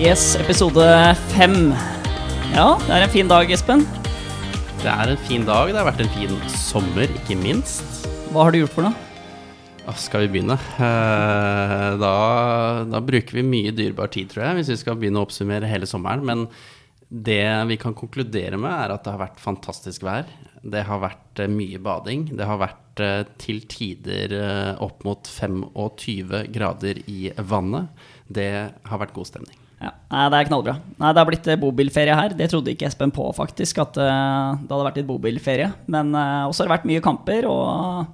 Yes, episode fem. Ja, det er en fin dag, Espen. Det er en fin dag. Det har vært en fin sommer, ikke minst. Hva har du gjort for noe? Ah, skal vi begynne? Eh, Da, da bruker vi mye dyrebar tid, tror jeg, hvis vi skal begynne å oppsummere hele sommeren. Men det vi kan konkludere med, er at det har vært fantastisk vær. Det har vært eh, mye bading. Det har vært eh, til tider opp mot 25 grader i vannet. Det har vært god stemning. Ja, nei, Det er knallbra. Nei, Det har blitt eh, bobilferie her. Det trodde ikke Espen på, faktisk, at eh, det hadde vært litt bobilferie. Men uh, også har det vært mye kamper og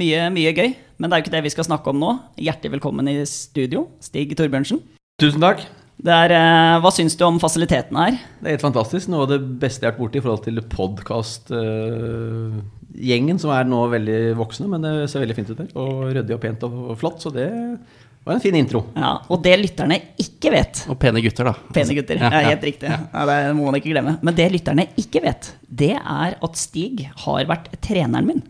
mye, mye gøy. Men det er jo ikke det vi skal snakke om nå. Hjertelig velkommen i studio, Stig Torbjørnsen. Tusen takk. Det er, eh, hva syns du om fasilitetene her? Det er helt fantastisk. Noe av det beste jeg har vært borti i forhold til podkast-gjengen, som er nå veldig voksne, men det ser veldig fint ut der. Og ryddig og pent og flott, så det var en fin intro. Ja, Og det lytterne ikke vet Og pene gutter, da. Pene gutter, Ja, ja, ja. helt riktig. Ja, det må man ikke glemme. Men det lytterne ikke vet, det er at Stig har vært treneren min.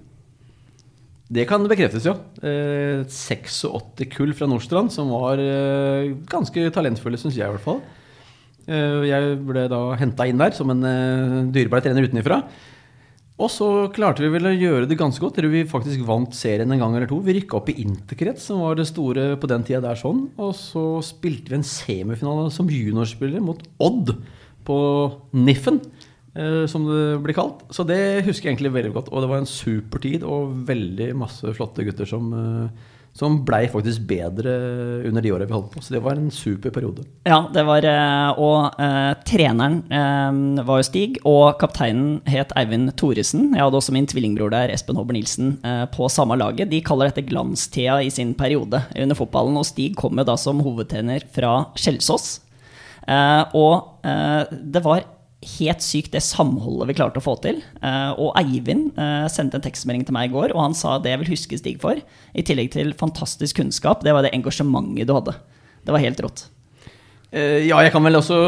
Det kan bekreftes, jo. Eh, 86 kull fra Nordstrand, som var eh, ganske talentfulle, syns jeg i hvert fall. Eh, jeg ble da henta inn der som en eh, dyrebar trener utenfra. Og så klarte vi vel å gjøre det ganske godt. Vi faktisk vant serien en gang eller to. Vi rykka opp i interkrets, som var det store på den tida der sånn. Og så spilte vi en semifinale som juniorspiller mot Odd på Niffen, eh, som det blir kalt. Så det husker jeg egentlig veldig godt. Og det var en super tid og veldig masse flotte gutter som, eh, som blei faktisk bedre under de åra vi holdt på. Så det var en super periode. Ja, det var eh, Og uh, treneren eh, var jo Stig, og kapteinen het Eivind Thoresen. Jeg hadde også min tvillingbror der, Espen Håber Nilsen, uh, på samme laget. De kaller dette glanstida i sin periode under fotballen, og Stig kom jo da som hovedtrener fra Kjelsås. Uh, og det var helt sykt det samholdet vi klarte å få til. Eh, og Eivind eh, sendte en tekstmelding til meg i går, og han sa det jeg vil huske Stig for, i tillegg til fantastisk kunnskap, det var det engasjementet du hadde. Det var helt rått. Eh, ja, jeg kan vel også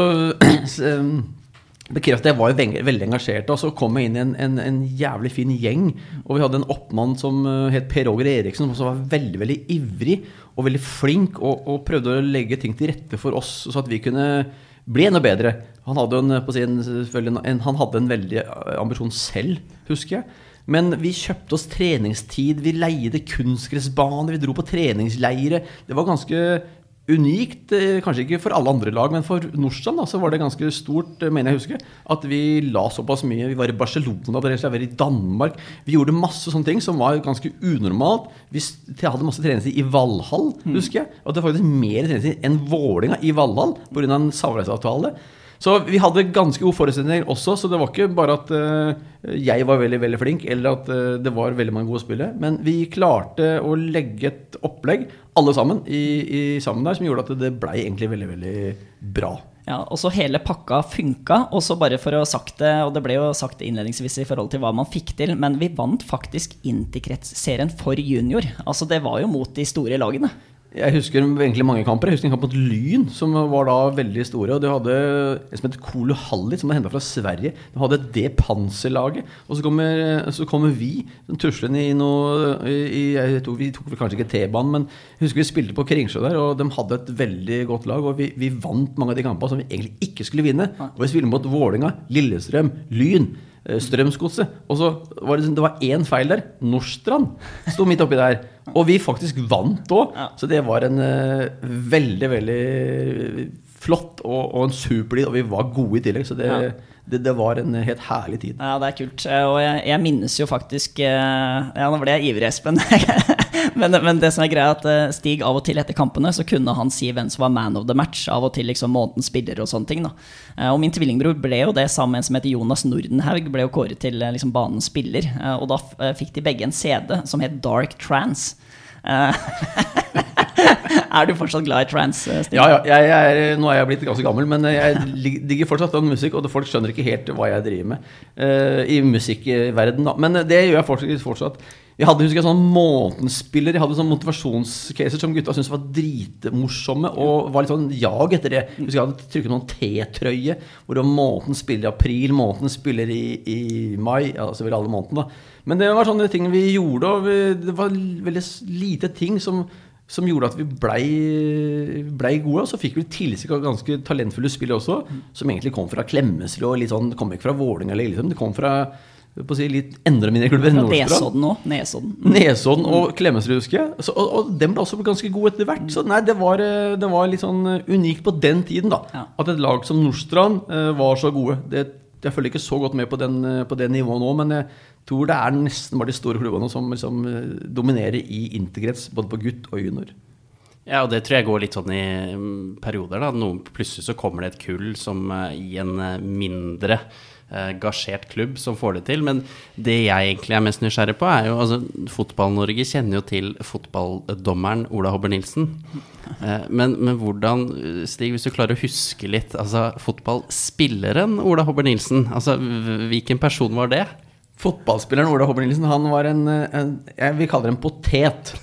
bekrefte jeg var jo veldig, engasjert. Og så kom jeg inn i en, en, en jævlig fin gjeng. Og vi hadde en oppmann som het Per Roger Eriksen, som også var veldig veldig ivrig og veldig flink. Og, og prøvde å legge ting til rette for oss, så at vi kunne bli enda bedre. Han hadde, en, på sin, en, en, han hadde en veldig eh, ambisjon selv, husker jeg. Men vi kjøpte oss treningstid, vi leide kunstgressbaner, vi dro på treningsleire. Det var ganske unikt, eh, kanskje ikke for alle andre lag, men for Norsan da, så var det ganske stort, eh, mener jeg husker, at vi la såpass mye. Vi var i Barcelona, vi var i Danmark. Vi gjorde masse sånne ting som var ganske unormalt. Vi hadde masse treningstid i Valhall, husker jeg. Og det var faktisk mer treningstid enn Vålinga i Valhall pga. en samarbeidsavtale. Så vi hadde ganske gode forutsetninger også, så det var ikke bare at eh, jeg var veldig veldig flink, eller at eh, det var veldig mange gode spillere. Men vi klarte å legge et opplegg, alle sammen, i, i sammen der, som gjorde at det blei egentlig veldig, veldig bra. Ja, og så hele pakka funka, og så bare for å ha sagt det, og det ble jo sagt innledningsvis i forhold til hva man fikk til, men vi vant faktisk Interkretsserien for junior. Altså det var jo mot de store lagene. Jeg husker egentlig mange kamper. Jeg husker en kamp mot Lyn, som var da veldig store. Og de hadde en som het Kolo Hallit, som var henta fra Sverige. De hadde det panserlaget. Og så kommer, så kommer vi, tuslende i noe i, jeg tror Vi tok vel kanskje ikke T-banen, men jeg husker vi spilte på Kringsjø der, og de hadde et veldig godt lag. Og vi, vi vant mange av de kampene som vi egentlig ikke skulle vinne. Og vi spilte mot Vålinga, Lillestrøm, Lyn. Eh, Strømsgodset. Og så var det, det var én feil der. Nordstrand sto midt oppi der. Og vi faktisk vant òg. Så det var en eh, veldig, veldig flott og, og en super tid. Og vi var gode i tillegg, så det, Ja. det, det var en helt herlig tid. Ja, det er kult. Eh, Og jeg, jeg minnes jo faktisk eh, Ja, nå ble jeg ivrig, Espen. men, men det som er greia, er at eh, Stig av og til etter kampene så kunne han si hvem som var man of the match. Av og til liksom månedens spiller og sånne ting. da. Eh, Og min tvillingbror ble jo det sammen med en som heter Jonas Nordenhaug. Ble jo kåret til eh, liksom banens spiller. Og da fikk de begge en CD som het Dark Trance. Eh, er du fortsatt glad i trance, eh, Stig? Ja, ja, jeg, jeg er, nå er jeg blitt ganske gammel, men jeg digger fortsatt den musikk, og folk skjønner ikke helt hva jeg driver med uh, i musikkverdenen. Men det gjør jeg fortsatt. Vi hadde husker jeg, sånn månedsspiller, jeg hadde sånn motivasjonscaser som gutta syntes var dritmorsomme, og var litt sånn jag etter det. Jeg husker jeg hadde trykket noen T-trøye, hvor det var måneden spiller i april, måneden spiller i, i mai, ja, altså vel alle månedene da. Men det var sånne ting vi gjorde, og vi, det var veldig lite ting som som gjorde at vi blei, ble gode. Og så fikk vi tilsikk av ganske talentfulle spillere også, som egentlig kom fra Klemetsrud og litt sånn, kom ikke fra Vålerenga eller Lillestrøm. Det kom fra på å si, litt enda mindre klubber enn Nordstrand. Nesodden òg. Nesodden. Nesodden og Klemetsrud, husker jeg. Så, og, og dem ble også ganske gode etter hvert. Så nei, det var, eh, det var litt sånn eh, unikt på den tiden, da. Ja. At et lag som Nordstrand eh, var så gode. Det, jeg følger ikke så godt med på, den, på det nivået nå, men jeg tror det er nesten bare de store klubbene som liksom, dominerer i interkrets, både på gutt og junior. Ja, og det tror jeg går litt sånn i mm, perioder. da. Noen, plutselig så kommer det et kull som i en mindre gasjert klubb som får det til. Men det jeg egentlig er mest nysgjerrig på, er jo altså Fotball-Norge kjenner jo til fotballdommeren Ola Hobber Nilsen. Eh, men, men hvordan, Stig, hvis du klarer å huske litt altså Fotballspilleren Ola Hobber Nilsen, altså hvilken person var det? Fotballspilleren Ola Håber Nilsen han var en, en Jeg vil kalle det en potet.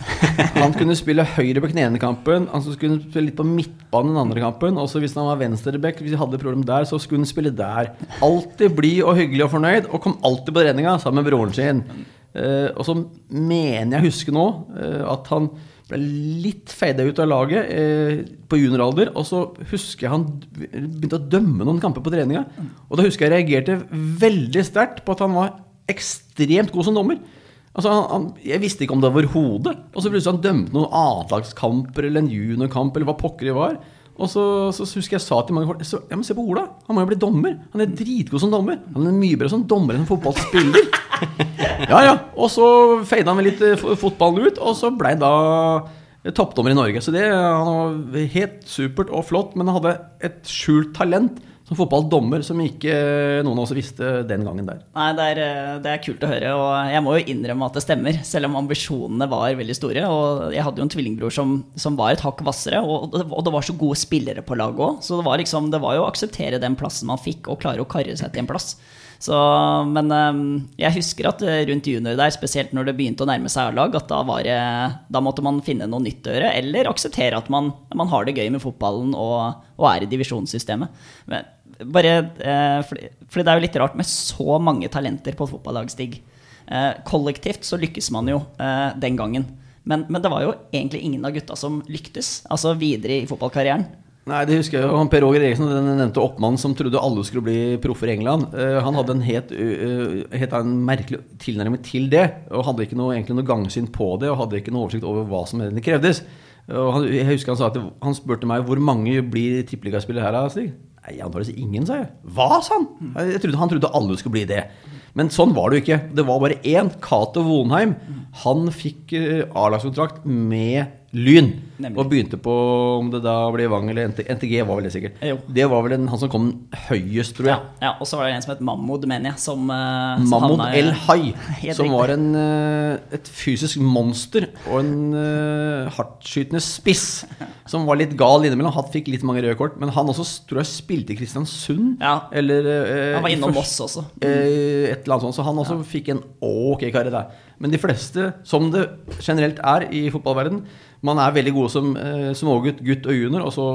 Han kunne spille høyre på i kampen, han skulle spille litt på midtbanen den andre kampen. Og så hvis han var venstreback, hvis vi hadde problem der, så skulle han spille der. Alltid blid og hyggelig og fornøyd, og kom alltid på treninga sammen med broren sin. Eh, og så mener jeg husker nå eh, at han ble litt feida ut av laget eh, på junioralder. Og så husker jeg han begynte å dømme noen kamper på treninga. Og da husker jeg reagerte veldig sterkt på at han var ekstremt god som dommer. Altså, han, han, jeg visste ikke om det overhodet. Og så plutselig han dømte noen annetlagskamper eller en juniorkamp eller hva pokker det var. Og så, så husker jeg sa til mange folk ja, men Se på Ola, han må jo bli dommer. Han er dritgod som dommer. Han er mye bedre som dommer enn fotballspiller. ja, ja. Og så feida han vel litt eh, fotballen ut, og så blei han da eh, toppdommer i Norge. Så det han var helt supert og flott, men han hadde et skjult talent som fotballdommer som ikke eh, noen av oss visste den gangen der. Nei, det er, eh, det er kult å høre, og jeg må jo innrømme at det stemmer. Selv om ambisjonene var veldig store. Og jeg hadde jo en tvillingbror som, som var et hakk hvassere, og, og det var så gode spillere på laget òg. Så det var, liksom, det var jo å akseptere den plassen man fikk, og klare å karre seg til en plass. Så, men eh, jeg husker at rundt junior der, spesielt når det begynte å nærme seg A-lag, at da, var da måtte man finne noe nytt å gjøre, eller akseptere at man, man har det gøy med fotballen og, og er i divisjonssystemet. Men bare, eh, fordi, fordi det er jo litt rart med så mange talenter på et fotballag, Stig. Eh, kollektivt så lykkes man jo eh, den gangen. Men, men det var jo egentlig ingen av gutta som lyktes, altså videre i fotballkarrieren. Nei, det husker jeg jo. Per Roger Eriksen, den nevnte oppmannen som trodde alle skulle bli proffer i England. han hadde en helt, helt en merkelig tilnærming til det. Og hadde ikke noe, egentlig noe gangsyn på det, og hadde ikke noe oversikt over hva som krevdes. Og han, jeg husker han sa at han spurte meg hvor mange blir tippeligaspillere her, Stig? Nei, antakeligvis ingen, sa jeg. Hva, sa han? Jeg trodde, han trodde alle skulle bli det. Men sånn var det jo ikke. Det var bare én, Cato Vonheim. Han fikk eh, A-lagskontrakt med Lyn. Nemlig. Og begynte på om det da ble Vang eller NT NTG, var vel det sikkert. Jo. Det var vel den, han som kom høyest, tror jeg. ja, Og så var det en som het Mahmoud, mener jeg. Som, eh, som Mahmoud El Hai, som var en, uh, et fysisk monster og en uh, hardtskytende spiss. Som var litt gal innimellom. Han fikk litt mange røde kort. Men han også tror jeg spilte i Kristiansund. Ja. Eller uh, Han var innom Moss også. Eh, et eller annet sånt, Så han også fikk en ok karriere der. Men de fleste, som det generelt er i fotballverden, man er veldig gode som eh, smågutt, gutt og junior, og så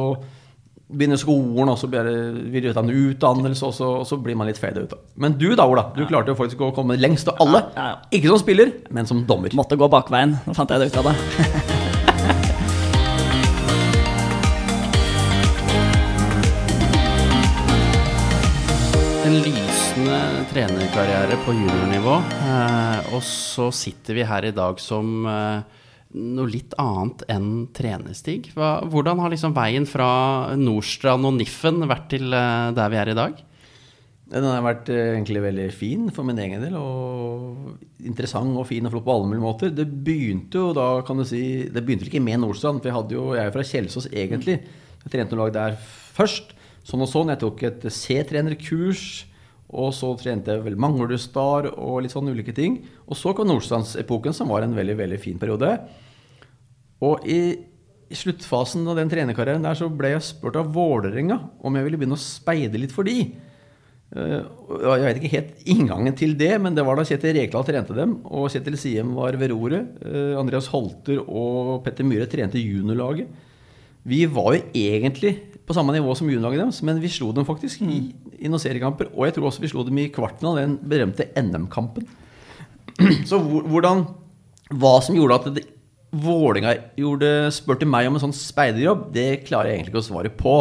begynner skolen, og så blir det, en utdannelse, og så, og så blir man litt fade ut. Men du da, Ola, du klarte jo faktisk å komme lengst av alle. Ja, ja. Ikke som spiller, men som dommer. Måtte gå bakveien. Nå fant jeg det ut av det. En lysende trenerkarriere på juniornivå. Eh, og så sitter vi her i dag som eh, noe litt annet enn trenerstig. Hvordan har liksom veien fra Nordstrand og Niffen vært til eh, der vi er i dag? Den har vært eh, egentlig veldig fin for min egen del, og interessant og fin og flott på alle mulige måter. Det begynte jo da, kan du si Det begynte vel ikke med Nordstrand, for jeg, hadde jo, jeg er fra Kjelsås egentlig. Jeg trente noe lag der først. Sånn og sånn. Jeg tok et C-trenerkurs. Og så trente jeg vel Manglerudstar og litt sånne ulike ting. Og så kom Nordstrands-epoken, som var en veldig veldig fin periode. Og i, i sluttfasen av den trenerkarrieren der så ble jeg spurt av Vålerenga om jeg ville begynne å speide litt for de. Eh, jeg vet ikke helt inngangen til det, men det var da Kjetil Rekdal trente dem. Og Kjetil Siem var ved roret. Eh, Andreas Holter og Petter Myhre trente juniorlaget. Vi var jo egentlig på samme nivå som juniorlaget deres, men vi slo dem faktisk i, i noen seriekamper. Og jeg tror også vi slo dem i kvarten av den berømte NM-kampen. Så hvordan Hva som gjorde at gjorde, spurte meg om en sånn speiderjobb, det klarer jeg egentlig ikke å svare på.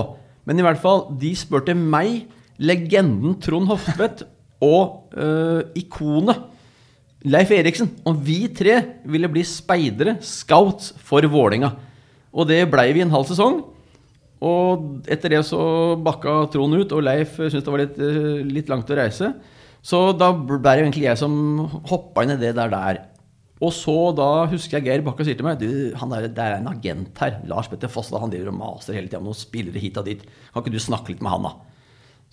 Men i hvert fall, de spurte meg, legenden Trond Hoftvedt og øh, ikonet Leif Eriksen om vi tre ville bli speidere, scouts, for Vålinga. Og det blei vi en halv sesong. Og etter det så bakka Trond ut, og Leif syntes det var litt, øh, litt langt å reise. Så da ble det egentlig jeg som hoppa inn i det der der. Og så da husker jeg Geir Bakke sier til meg du, han der, Det er en agent her. Lars Petter Fossdal han driver og maser hele tida om noen spillere hit og dit. Kan ikke du snakke litt med han, da?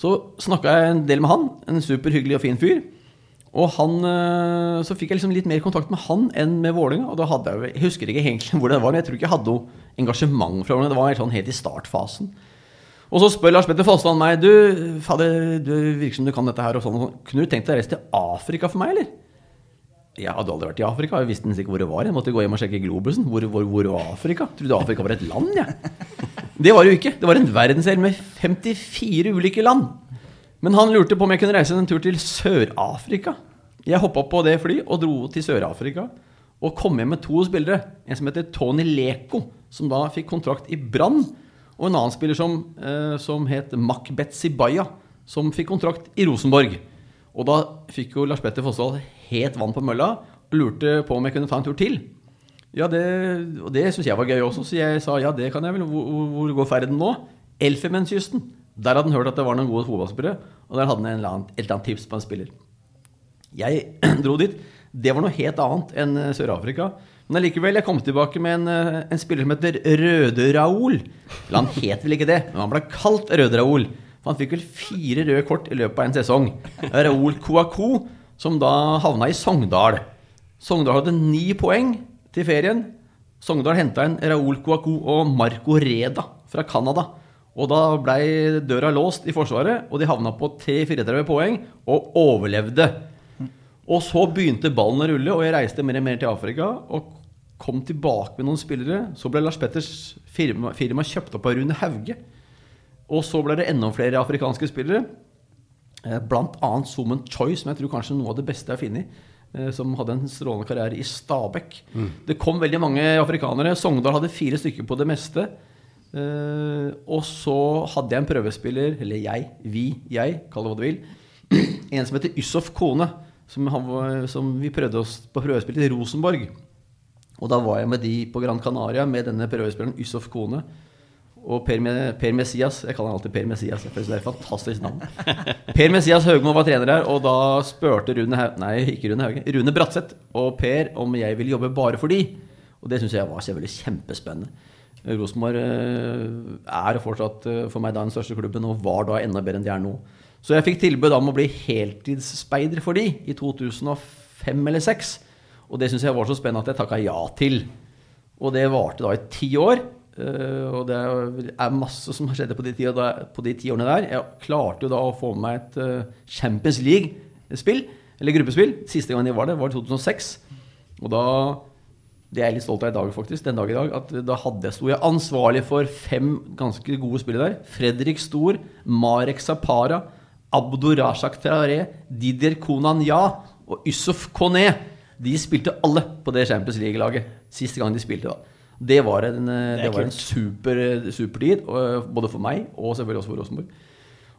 Så snakka jeg en del med han. En superhyggelig og fin fyr. Og han, øh, så fikk jeg liksom litt mer kontakt med han enn med Vålerenga. Og da hadde jeg, jeg husker ikke egentlig hvor det var, men jeg tror ikke jeg hadde noe engasjement fra Vålerenga. Det var helt, sånn helt i startfasen. Og så spør Lars Petter Fossland meg Du, fader, du virker som du kan dette her. og sånn, og sånn. Kunne du tenkt deg å reise til Afrika for meg, eller? Jeg hadde aldri vært i Afrika. Jeg visste ikke hvor det var. Jeg måtte gå hjem og sjekke Globusen. Hvor, hvor, hvor var Afrika? Trodde Afrika var et land, jeg. Det var det jo ikke. Det var en verdensdel med 54 ulike land. Men han lurte på om jeg kunne reise en tur til Sør-Afrika. Jeg hoppa på det fly og dro til Sør-Afrika. Og kom hjem med to spillere. En som heter Tony Leko, som da fikk kontrakt i Brann. Og en annen spiller som, eh, som het Makbet Sibaya, som fikk kontrakt i Rosenborg. Og da fikk jo Lars Petter Fossdal helt vann på mølla og lurte på om jeg kunne ta en tur til. Ja, det, Og det syns jeg var gøy også, så jeg sa ja, det kan jeg vel. Hvor, hvor går ferden nå? Elfenbenskysten. Der hadde han hørt at det var noen gode fotballspillere, og der hadde han en et eller annet tips på en spiller. Jeg dro dit. Det var noe helt annet enn eh, Sør-Afrika. Men allikevel, jeg kom tilbake med en, eh, en spiller som heter Røde-Raoul. Han het vel ikke det, men han ble kalt Røde-Raoul. For han fikk vel fire røde kort i løpet av en sesong. Raoul Kouakou, som da havna i Sogndal. Sogndal hadde ni poeng til ferien. Sogndal henta inn Raoul Kouakou og Marco Reda fra Canada. Og da blei døra låst i Forsvaret, og de havna på 3-34 poeng og overlevde. Og så begynte ballen å rulle, og jeg reiste mer og mer til Afrika. Og kom tilbake med noen spillere. Så ble Lars Petters firma, firma kjøpt opp av Rune Hauge. Og så ble det enda flere afrikanske spillere. Eh, Blant annet Sumen Choi, som jeg tror kanskje noe av det beste jeg har funnet. eh, Som hadde en strålende karriere i Stabekk. Det kom veldig mange afrikanere. Sogndal hadde fire stykker på det meste. Eh, og så hadde jeg en prøvespiller, eller jeg, vi, jeg, kall det hva du vil. En som heter Yusuf Kone, som, han var, som vi prøvde oss på prøvespill til Rosenborg. Og da var jeg med de på Gran Canaria med denne prøvespilleren Yusuf Kone. Og Per, per Messias Jeg kaller han alltid Per Messias. Det er et fantastisk navn. Per Messias Høgmo var trener her, og da spurte Rune Haug, Nei, ikke Rune Hauge. Rune Bratseth og Per om jeg ville jobbe bare for de. Og det syns jeg var selvfølgelig kjempespennende. Rosenborg eh, er fortsatt eh, for meg da den største klubben, og var da enda bedre enn de er nå. Så jeg fikk tilbud om å bli heltidsspeider for de i 2005 eller 2006. Og det syns jeg var så spennende at jeg takka ja til. Og det varte da i ti år. eh, og det er masse som har skjedd på de, ti, årene der. Jeg klarte jo da å få med meg et Champions League-spill, eller gruppespill. Siste gang de var det, var i 2006. Og da det er jeg litt stolt av i dag, faktisk. Den dag i dag, at Da hadde jeg, sto jeg ansvarlig for fem ganske gode spillere der. Fredrik Stor, Marek Zapara, Abdurashak Traoré, Didier Konanya og Yusuf Kone. De spilte alle på det Champions League-laget siste gang de spilte. da. Det var en, det det er var en super, super tid, både for meg og selvfølgelig også for Rosenborg.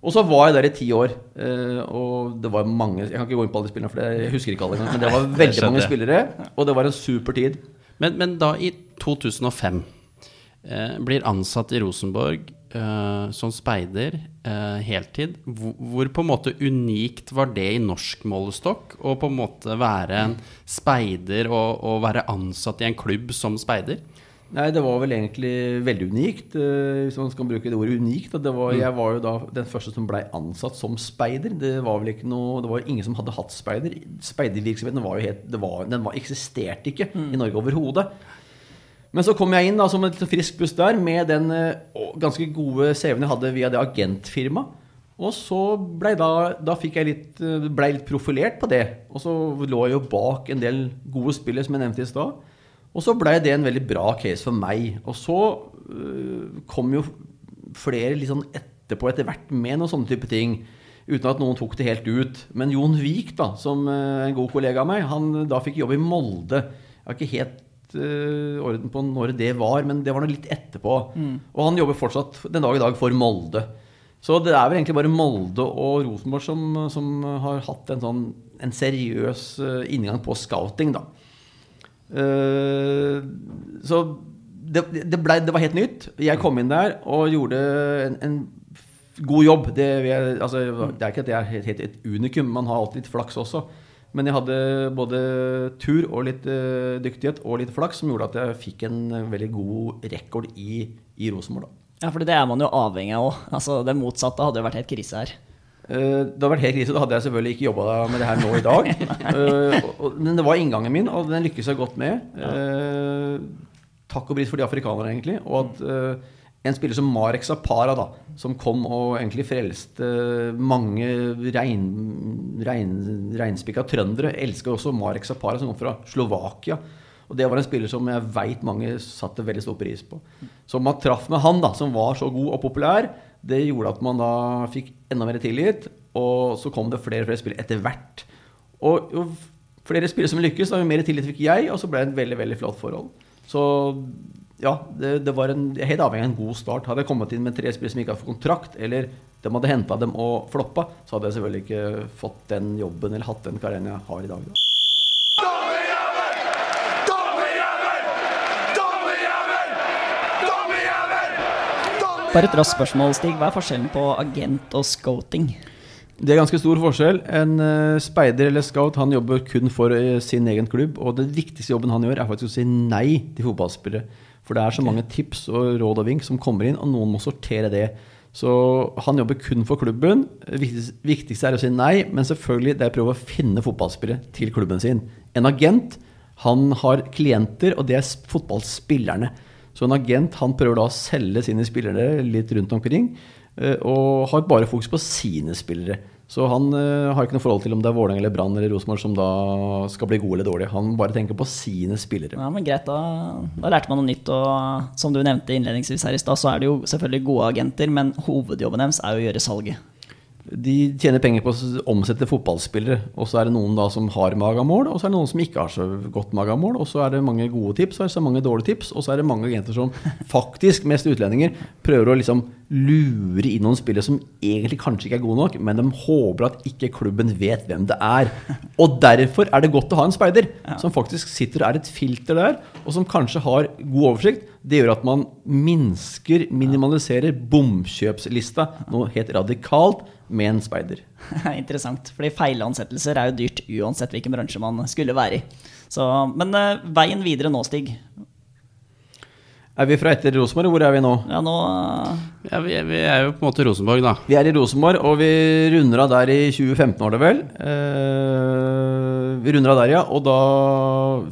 Og så var jeg der i ti år, eh, og det var mange Jeg kan ikke gå inn på alle de spillerne, for det- jeg husker ikke alle engang. Men det var veldig mange spillere, og det var en super tid. Men, men da i 2005 eh, blir ansatt i Rosenborg eh, som speider eh, heltid. Hvor, hvor på en måte unikt var det i norsk målestokk å på en måte være en speider og, og være ansatt i en klubb som speider? Nei, det var vel egentlig veldig unikt, eh, hvis man skal bruke det ordet unikt. Det var, Jeg var jo da den første som blei ansatt som speider. Det var vel ikke noe, det var ingen som hadde hatt speider. Speidervirksomheten var jo helt, det var, den var, eksisterte ikke i Norge overhodet. Men så kom jeg inn da som et frisk buss der med den eh, ganske gode CV-en jeg hadde via det agentfirmaet. Og så blei da, da fikk jeg litt, ble blei litt profilert på det. Og så lå jeg jo bak en del gode spillere, som jeg nevnte i stad. Og så blei det en veldig bra case for meg. Og så øh, kom jo flere litt sånn etterpå etter hvert med noen sånne type ting. Uten at noen tok det helt ut. Men Jon Vik, da, som øh, en god kollega av meg, han da fikk jobbe i Molde. Jeg har ikke helt eh, orden på når det var, men det var nå litt etterpå. Og han jobber fortsatt den dag i dag for Molde. Så det er vel egentlig bare Molde og Rosenborg som, som har hatt en sånn en seriøs eh, inngang på scouting, da. Eh, så det, det, ble, det var helt nytt. Jeg kom inn der og gjorde en, en god jobb. Det, altså, det er ikke at jeg er helt, helt et unikum, man har alltid litt flaks også. Men jeg hadde både tur og litt uh, dyktighet og litt flaks som gjorde at jeg fikk en veldig god rekord i, i Rosenborg. Ja, for det er man jo avhengig av òg. Altså, det motsatte hadde jo vært helt krise her. Eh, Det hadde vært helt krise, da hadde jeg selvfølgelig ikke jobba med det her nå i dag. Eh, Men det var inngangen min, og den lykkes jeg godt med. Eh, Takk og pris for de afrikanerne, egentlig. Og at en spiller som Marek Zapara, da, som kom og egentlig frelste mange rein, rein, reinspikka trøndere, elsker også Marek Zapara, som kom fra Slovakia. Og det var en spiller som jeg veit mange satte veldig stor pris på. Så man traff med han, da, som var så god og populær, det gjorde at man da fikk enda mer tillit. Og så kom det flere og flere spillere etter hvert. Og jo flere spillere som lykkes, da jo mer tillit fikk jeg, og så ble det et veldig veldig flott forhold. Så ja, det, det var en, helt avhengig av en god start. Hadde jeg kommet inn med tre spillere som ikke hadde fått kontrakt, eller de hadde henta dem og floppa, så hadde jeg selvfølgelig ikke fått den jobben eller hatt den karrieren jeg har i dag. Da. Bare et raskt spørsmål, Stig. Hva er forskjellen på agent og scouting? Det er ganske stor forskjell. En eh, speider eller scout han jobber kun for eh, sin egen klubb. Og den viktigste jobben han gjør, er faktisk å si nei til fotballspillere. For det er så mange tips og råd og vink som kommer inn, og noen må sortere det. Så han jobber kun for klubben. Viktigst, viktigste er å si nei, men selvfølgelig det er å prøve å finne fotballspillere til klubben sin. En agent han har klienter, og det er fotballspillerne. En agent han prøver da å selge sine spillere litt rundt omkring, eh, og har bare fokus på sine spillere. Så han eh, har ikke noe forhold til om det er Vålerenga eller Brann eller Rosenborg som da skal bli gode eller dårlige. Han bare tenker på sine spillere. Ja, men Greit, da, da lærte man noe nytt. Og som du nevnte innledningsvis her i stad, så er det jo selvfølgelig gode agenter, men hovedjobben deres er jo å gjøre salget. De tjener penger på å omsette fotballspillere. Og så er det noen da som har magamål, og så er det noen som ikke har så godt magamål. Og så er det mange gode tips, og så er det mange dårlige tips. Og så er det mange agenter som faktisk, mest utlendinger, prøver å liksom lure inn noen spillere som egentlig kanskje ikke er gode nok, men de håper at ikke klubben vet hvem det er. Og derfor er det godt å ha en speider som faktisk sitter og er et filter der, og som kanskje har god oversikt. Det gjør at man minsker, minimaliserer bomkjøpslista noe helt radikalt med en speider. Interessant. Fordi feilansettelser er jo dyrt uansett hvilken bransje man skulle være i. Så, men uh, veien videre nå, Stig. Er vi fra etter Rosenborg, hvor er vi nå? Ja, nå Ja, vi, vi er jo på en måte Rosenborg, da. Vi er i Rosenborg, og vi runder av der i 2015, var det vel. Uh, vi runder av der, ja. Og da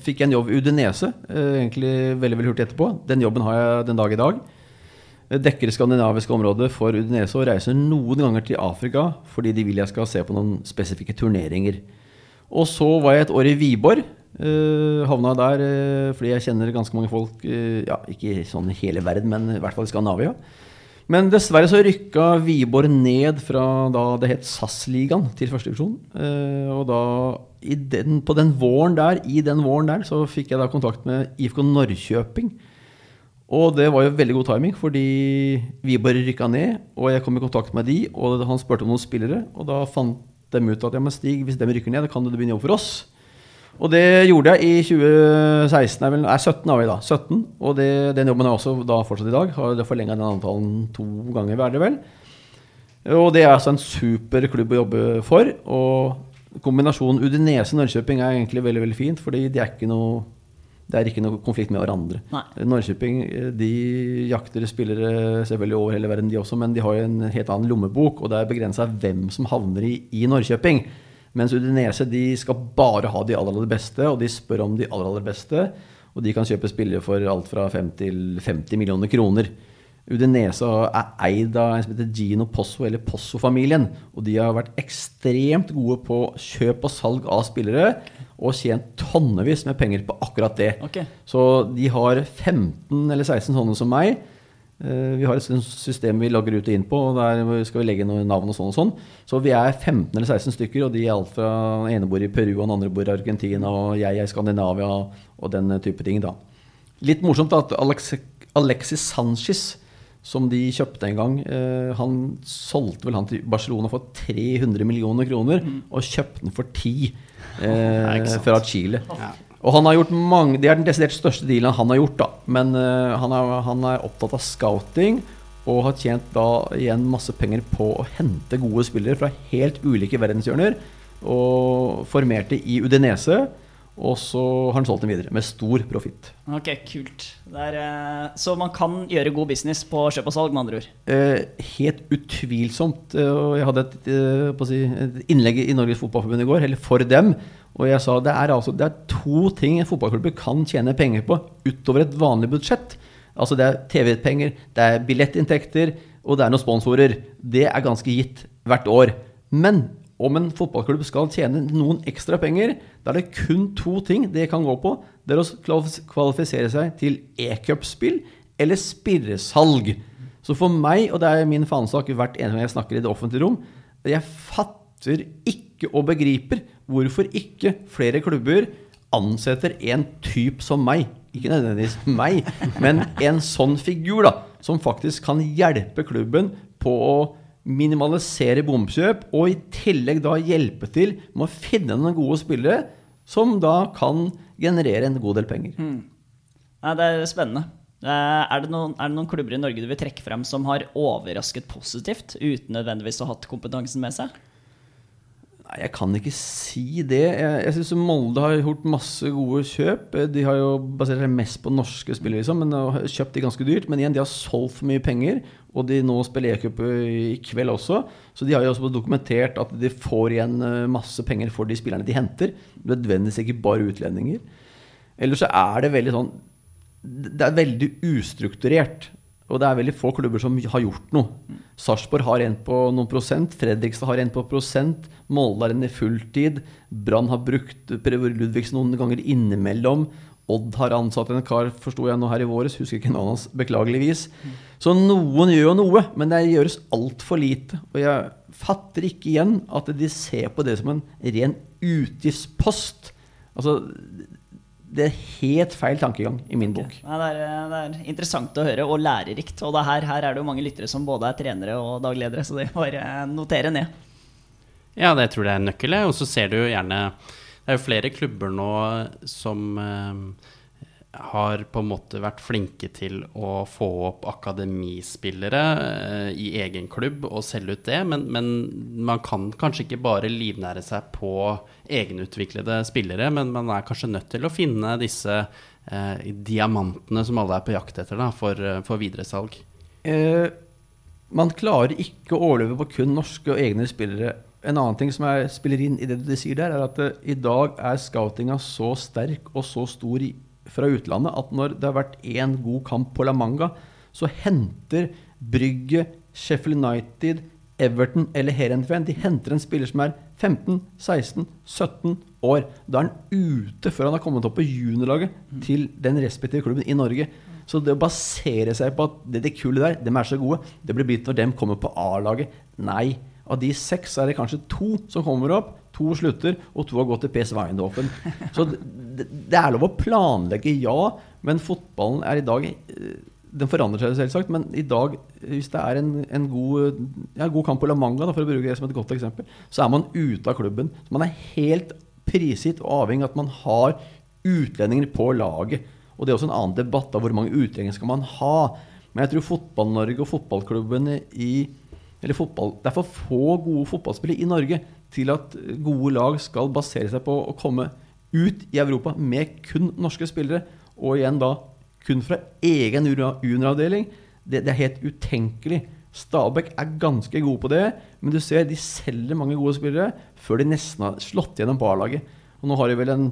fikk jeg en jobb i Udinese, uh, egentlig veldig veldig hurtig etterpå. Den jobben har jeg den dag i dag. Dekker det skandinaviske området for Udinese og reiser noen ganger til Afrika fordi de vil jeg skal se på noen spesifikke turneringer. Og så var jeg et år i Wiborg. Uh, havna der eh, fordi jeg kjenner ganske mange folk. eh, ja, ikke sånn i hele verden, men i hvert fall i Skandinavia. Men dessverre så rykka Wiborg ned fra da det het SAS-ligaen til førstedivisjon. Uh, og da, den, på den våren der, i den våren der, så fikk jeg da kontakt med IFK Norrköping. Og det var jo veldig god timing, fordi vi bare rykka ned, og jeg kom i kontakt med de, og han spurte om noen spillere, og da fant de ut at ja, men Stig, hvis de rykker ned, da kan du begynne å jobbe for oss. Og det gjorde jeg i 2016, er vel, nei 17 har vi da, 17, og det, den jobben er også da fortsatt i dag, har forlenga den avtalen to ganger, er det vel. Og det er altså en super klubb å jobbe for, og kombinasjonen Udinese-Norrköping er egentlig veldig, veldig fint, fordi det er ikke noe det er ikke noe konflikt med hverandre. Nei. Norrköping eh, jakter spillere selvfølgelig over hele verden, de også, men de har jo en helt annen lommebok, og det er begrensa hvem som havner i, i Norrköping. Mens Udinese de skal bare ha de aller, aller beste, og de spør om de aller, aller beste. Og de kan kjøpe spillere for alt fra 5 til 50 millioner kroner. Udinese er eid av en som heter Gino Posso, eller Posso-familien. Og de har vært ekstremt gode på kjøp og salg av spillere, og tjent tonnevis med penger på akkurat det. Okay. Så de har 15 eller 16 sånne som meg. Eh, Vi har et system vi logger ut og inn på, og der skal vi legge noen navn og sånn og sånn. Så vi er 15 eller 16 stykker, og de er alt fra den ene bor i Peru, og den andre bor i Argentina, og jeg er i Skandinavia, og den type ting, da. Litt morsomt at Alexis Sanchez, som de kjøpte en gang, eh, han solgte vel han til Barcelona for 300 millioner kroner, og kjøpte den for 10 eh, fra Chile. Og han har gjort mange Det er den desidert største dealen han har gjort, da. Men eh, han, er, han er opptatt av scouting. Og har tjent da igjen masse penger på å hente gode spillere fra helt ulike verdenshjørner. Og formerte i Udinese. Og så har han solgt dem videre, med stor profitt. Ok, kult. Er, eh, så man kan gjøre god business på kjøp og salg, med andre ord. Eh, helt utvilsomt. eh, Og jeg hadde et, eh, si, et innlegg i Norges Fotballforbund i går, eller for dem. Og jeg sa det er, altså, det er to ting en fotballklubb kan tjene penger på utover et vanlig budsjett. Altså det er TV-penger, det er billettinntekter, og det er noen sponsorer. Det er ganske gitt hvert år. Men om en fotballklubb skal tjene noen ekstra penger, da er det kun to ting det kan gå på. Det er å kvalifisere seg til e-cupspill eller spirresalg. Så for meg, og det er min fanesak hvert eneste gang jeg snakker i det offentlige rom, jeg fatter ikke og begriper hvorfor ikke flere klubber ansetter en type som meg. Ikke nødvendigvis meg, men en sånn figur da, som faktisk kan hjelpe klubben på å minimalisere bomkjøp, og i tillegg da hjelpe til med å finne noen gode spillere som da kan generere en god del penger. Nei, det er spennende. Eh, Er det, noen, er det noen klubber i Norge du vil trekke frem som har overrasket positivt, uten nødvendigvis å ha hatt kompetansen med seg? Nei, jeg kan ikke si det. Jeg, jeg syns Molde har gjort masse gode kjøp. Eh, De har jo basert seg mest på norske spillere, liksom, men har kjøpt de ganske dyrt. Men igjen, de har solgt for mye penger, og de nå spiller e-cup i kveld også. Så de har jo også dokumentert at de får igjen eh, masse penger for de spillerne de henter. Nødvendigvis ikke bare utlendinger. Ellers så er det veldig sånn Det er veldig ustrukturert. Og det er veldig få klubber som har gjort noe. Sarpsborg har en på noen prosent. Fredrikstad har en på prosent. Molde har en i fulltid. Brann har brukt Per Ludvigsen noen ganger innimellom. Odd har ansatt en kar, forsto jeg nå her i våres. Husker ikke navnet hans, beklageligvis. Så noen gjør jo noe, men det gjøres altfor lite. Og jeg fatter ikke igjen at de ser på det som en ren utgiftspost. Altså, det er helt feil tankegang i min bok. Nei, det, er, det er interessant å høre, og lærerikt. Og det her, her er det jo mange lyttere som både er trenere og dagledere, så det er bare notere ned. Ja, det tror jeg er nøkkelen. Og så ser du jo gjerne Det er jo flere klubber nå som eh, har på en måte vært flinke til å få opp akademispillere eh, i egen klubb og selge ut det, men, men man kan kanskje ikke bare livnære seg på egenutviklede spillere, men man er kanskje nødt til å finne disse eh, diamantene som alle er på jakt etter da, for, eh, for videresalg. Eh, man klarer ikke å overleve på kun norske og egne spillere. En annen ting som jeg spiller inn i det du sier der, er at uh, i dag er scoutinga så sterk og så stor i, fra utlandet at når det har vært én god kamp på La Manga, så henter Brygge, Sheffield United, Everton eller Herenfen De henter en spiller som er 15, 16, 17 år. Da er han ute før han har kommet opp på juniorlaget til den respektive klubben i Norge. Så det å basere seg på at det, det kule der, dem er så gode, det blir blitt når dem kommer på A-laget. Nei. Av de seks er det kanskje to som kommer opp, to slutter, og to har gått til PS Weindhofen. Så det, det er lov å planlegge, ja, men fotballen er i dag eh, Den forandrer seg selvsagt, men i dag, hvis det er en, en god, ja, god kamp på La Manga, da, for å bruke det som et godt eksempel, så er man ute av klubben. Så man er helt prisgitt og avhengig av at man har utlendinger på laget. Og det er også en annen debatt av hvor mange utlendinger skal man ha. Men jeg tror Fotball-Norge og fotballklubbene i eller fotball, Det er for få gode fotballspillere i Norge til at gode lag skal basere seg på å komme ut i Europa med kun norske spillere, og igjen da kun fra egen junioravdeling. Det, det er helt utenkelig. Stabæk er ganske gode på det, men du ser de selger mange gode spillere før de nesten har slått gjennom barlaget. Og nå har de vel en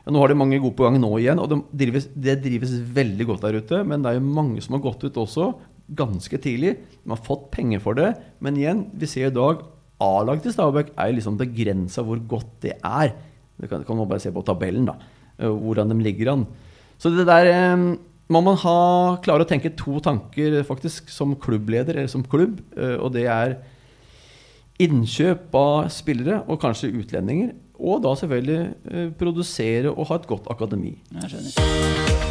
ja, nå har de mange gode på gang nå igjen, og det drives, det drives veldig godt der ute. Men det er jo mange som har gått ut også, ganske tidlig. De har fått penger for det. Men igjen, vi ser i dag A-laget til Stabæk er liksom begrensa hvor godt det er. Det kan, kan man bare se på tabellen, da. eh, Hvordan de ligger an. Så det der eh, må man ha, klare å tenke to tanker faktisk som klubbleder eller som klubb. eh, Og det er innkjøp av spillere, og kanskje utlendinger. Og da selvfølgelig eh, produsere og ha et godt akademi. Jeg skjønner.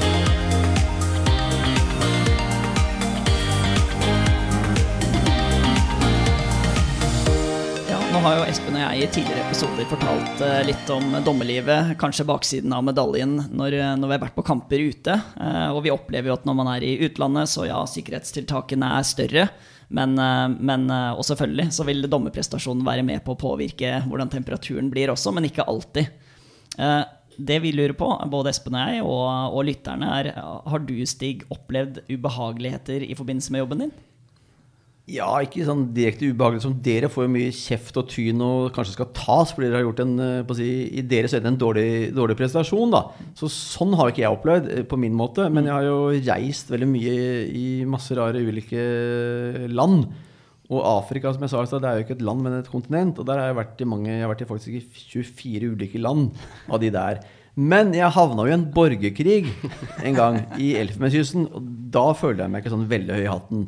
Nå har jo Espen og jeg i tidligere episoder fortalt eh, litt om dommerlivet, kanskje baksiden av medaljen, når, eh, når vi har vært på kamper ute. Eh, og vi opplever jo at når man er i utlandet, så ja, sikkerhetstiltakene er større. Men, men og selvfølgelig så vil dommerprestasjonen være med på å påvirke hvordan temperaturen blir også, men ikke alltid. Det vi lurer på, både Espen og jeg og, og lytterne, er har du, Stig, opplevd ubehageligheter i forbindelse med jobben din? Ja, ikke sånn direkte ubehagelig som dere får jo mye kjeft og tyn og kanskje skal tas fordi dere har gjort en eh, på å si, i deres øyne en dårlig, dårlig prestasjon. da. Så Sånn har ikke jeg opplevd eh, på min måte, men jeg har jo reist veldig mye i masse rare ulike land. Og Afrika som jeg sa, det er jo ikke et land, men et kontinent. Og der har jeg vært i mange, jeg har vært i faktisk i 24 ulike land av de der. Men jeg havna jo i en borgerkrig en gang i Elfenbenskysten. Og da følte jeg meg ikke sånn veldig høy i hatten.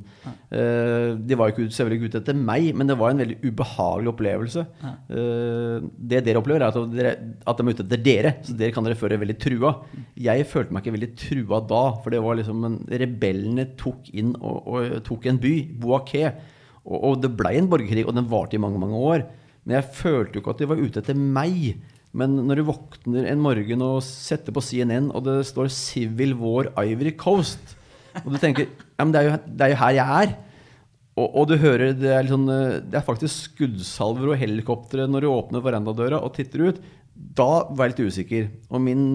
Uh, de var ikke ut- selvfølgelig ikke ute etter meg, men det var en veldig ubehagelig opplevelse. Uh, det dere opplever, er at, dere, at de er ute etter dere, så dere kan dere føle veldig trua. Jeg følte meg ikke veldig trua da, for det var liksom en, rebellene tok inn og, og tok en by, Boaké. Og, og det blei en borgerkrig, og den varte i mange, mange år. Men jeg følte jo ikke at de var ute etter meg. Men når du våkner en morgen og setter på CNN, og det står 'Civil War Ivory Coast', og du tenker ja, men det er jo, det er jo her jeg er. Og, og du hører det er, sånn, eh, det er faktisk skuddsalver og helikoptre når du åpner verandadøra og titter ut. Da var jeg litt usikker. Og min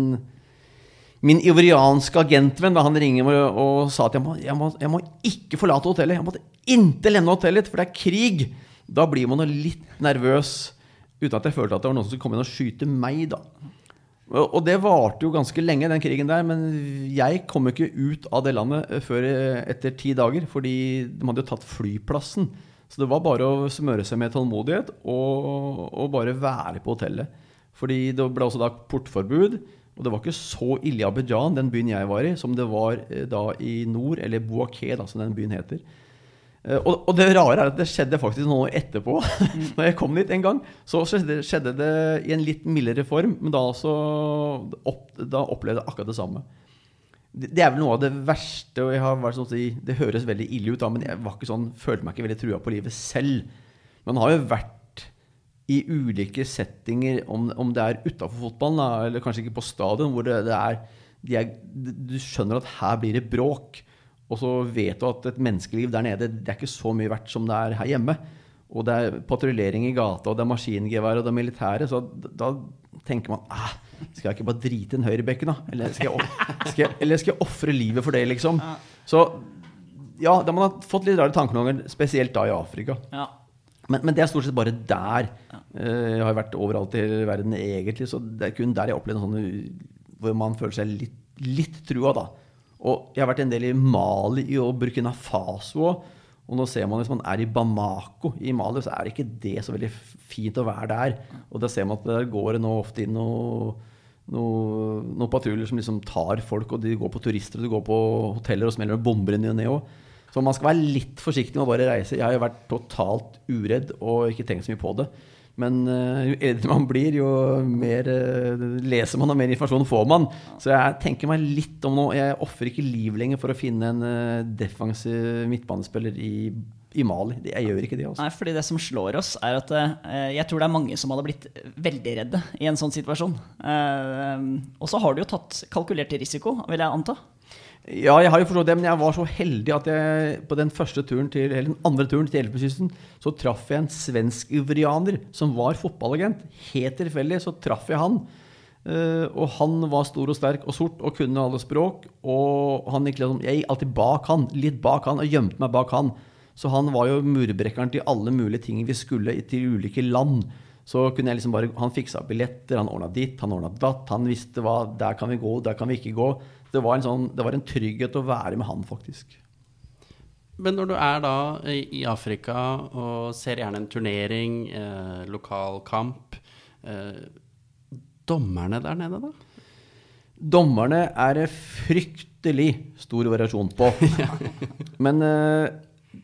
Min ivorianske agentvenn da han ringer og, og sa at jeg må, jeg, må, jeg må ikke forlate hotellet. Jeg måtte inntil lende hotellet, for det er krig. Da blir man litt nervøs, uten at jeg følte at det var noen som skulle komme inn og skyte meg. da. Og, det varte jo ganske lenge, den krigen der. Men jeg kom ikke ut av det landet eh, før eh, etter ti dager, fordi de hadde jo tatt flyplassen. Så det var bare å smøre seg med tålmodighet og, og bare være på hotellet. Fordi det ble også da portforbud. Og det var ikke så ille i Abidjan, den byen jeg var i, som det var eh, da i nord, eller Bouaké, som den byen heter. Eh, Og, og det rare er at det skjedde faktisk noe etterpå. Når jeg kom dit en gang, så skjedde, skjedde det i en litt mildere form, men da, så, opp, da opplevde jeg akkurat det samme. Det, det er vel noe av det verste, og jeg har vært sånn å si, det høres veldig ille ut, da, men jeg var ikke sånn, følte meg ikke veldig trua på livet selv. Man har jo vært i ulike settinger, om, om det er utafor fotballen, da, eller kanskje ikke på stadion, hvor det, det er, de er Du skjønner at her blir det bråk. Og så vet du at et menneskeliv der nede det er ikke så mye verdt som det er her hjemme. Og det er patruljering i gata, og det er maskingevær, og det er militære. Så da, tenker man ah, Skal jeg ikke bare drite i den høyrebekken, da? Eller skal jeg, skal jeg, eller skal jeg ofre livet for det, liksom? Så ja, da man har fått litt rare tanker noen ganger, spesielt da i Afrika. Ja. Men, men det er stort sett bare der. Eh, Jeg har vært overalt i verden egentlig, så det er kun der jeg opplevde sånt hvor man føler seg litt, litt trua, da. Og jeg har vært en del i Mali og Burkina Faso òg. Og nå ser man hvis man er i Bamako i Mali, så er det ikke det så veldig fint å være der. Og da ser man at der går det nå ofte inn noe noen noe patruljer som liksom tar folk, og de går på turister, og de går på hoteller og smeller og bomber inn i og ned òg. Så man skal være litt forsiktig med å bare reise. Jeg har jo vært totalt uredd og ikke tenkt så mye på det. Men eh, jo eldre man blir, jo mer eh, leser man og mer informasjon får man. Så jeg tenker meg litt om nå. Jeg ofrer ikke liv lenger for å finne en eh, defensiv midtbanespiller i, i Mali. Jeg gjør ikke det. Også. Nei, fordi det som slår oss, er at jeg tror det er mange som hadde blitt veldig redde i en sånn situasjon. Og så har du jo tatt kalkulert risiko, vil jeg anta. Ja, jeg har jo forstått det, men jeg var så heldig at jeg på den første turen til, eller den andre turen til Elfenbenskysten, så traff jeg en svensk-ivrianer som var fotballagent. Helt tilfeldig så traff jeg han. Eh, og han var stor og sterk og sort og kunne alle språk. Og han gikk liksom, jeg gikk alltid bak han, litt bak han, og gjemte meg bak han. Så han var jo murbrekkeren til alle mulige ting vi skulle til ulike land. Så kunne jeg liksom bare, Han fiksa billetter, han ordna ditt, han ordna datt. Han visste hva Der kan vi gå, der kan vi ikke gå. Det var en, sånn, det var en trygghet å være med han, faktisk. Men når du er da i, Afrika og ser gjerne en turnering, eh, lokal kamp eh, Dommerne der nede, da? Dommerne er det fryktelig stor variasjon på. Men eh,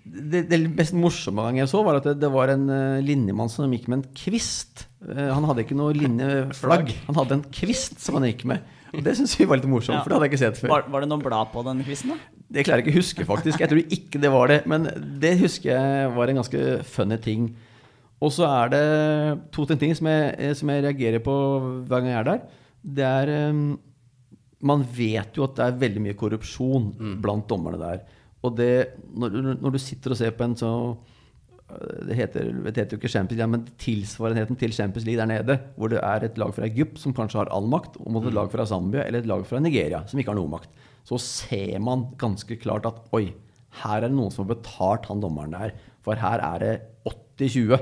det, det mest morsomme gang jeg så, var at det, det var en eh, linjemann som gikk med en kvist. Eh, han hadde ikke noe linjeflagg, han hadde en kvist som han gikk med. Det syns vi var litt morsomt, Ja. for det hadde jeg ikke sett før. Var, var det noe blad på den quizen, da? Det klarer jeg ikke å huske, faktisk. Jeg tror ikke det var det. Men det husker jeg var en ganske funny ting. Og så er det to-tre ting som jeg, eh, som jeg reagerer på hver gang jeg er der. Det er eh, Man vet jo at det er veldig mye korrupsjon blant dommerne der. Og det, når, du- når du sitter og ser på en så øh, det heter, det heter jo ikke Champions League, men tilsvarenheten til Champions League der nede, hvor det er et lag fra Egypt som kanskje har all makt, og mot et lag fra Zambia eller et lag fra Nigeria som ikke har noe makt, så ser man ganske klart at oi, her er det noen som har betalt han dommeren der, for her er det 80-20.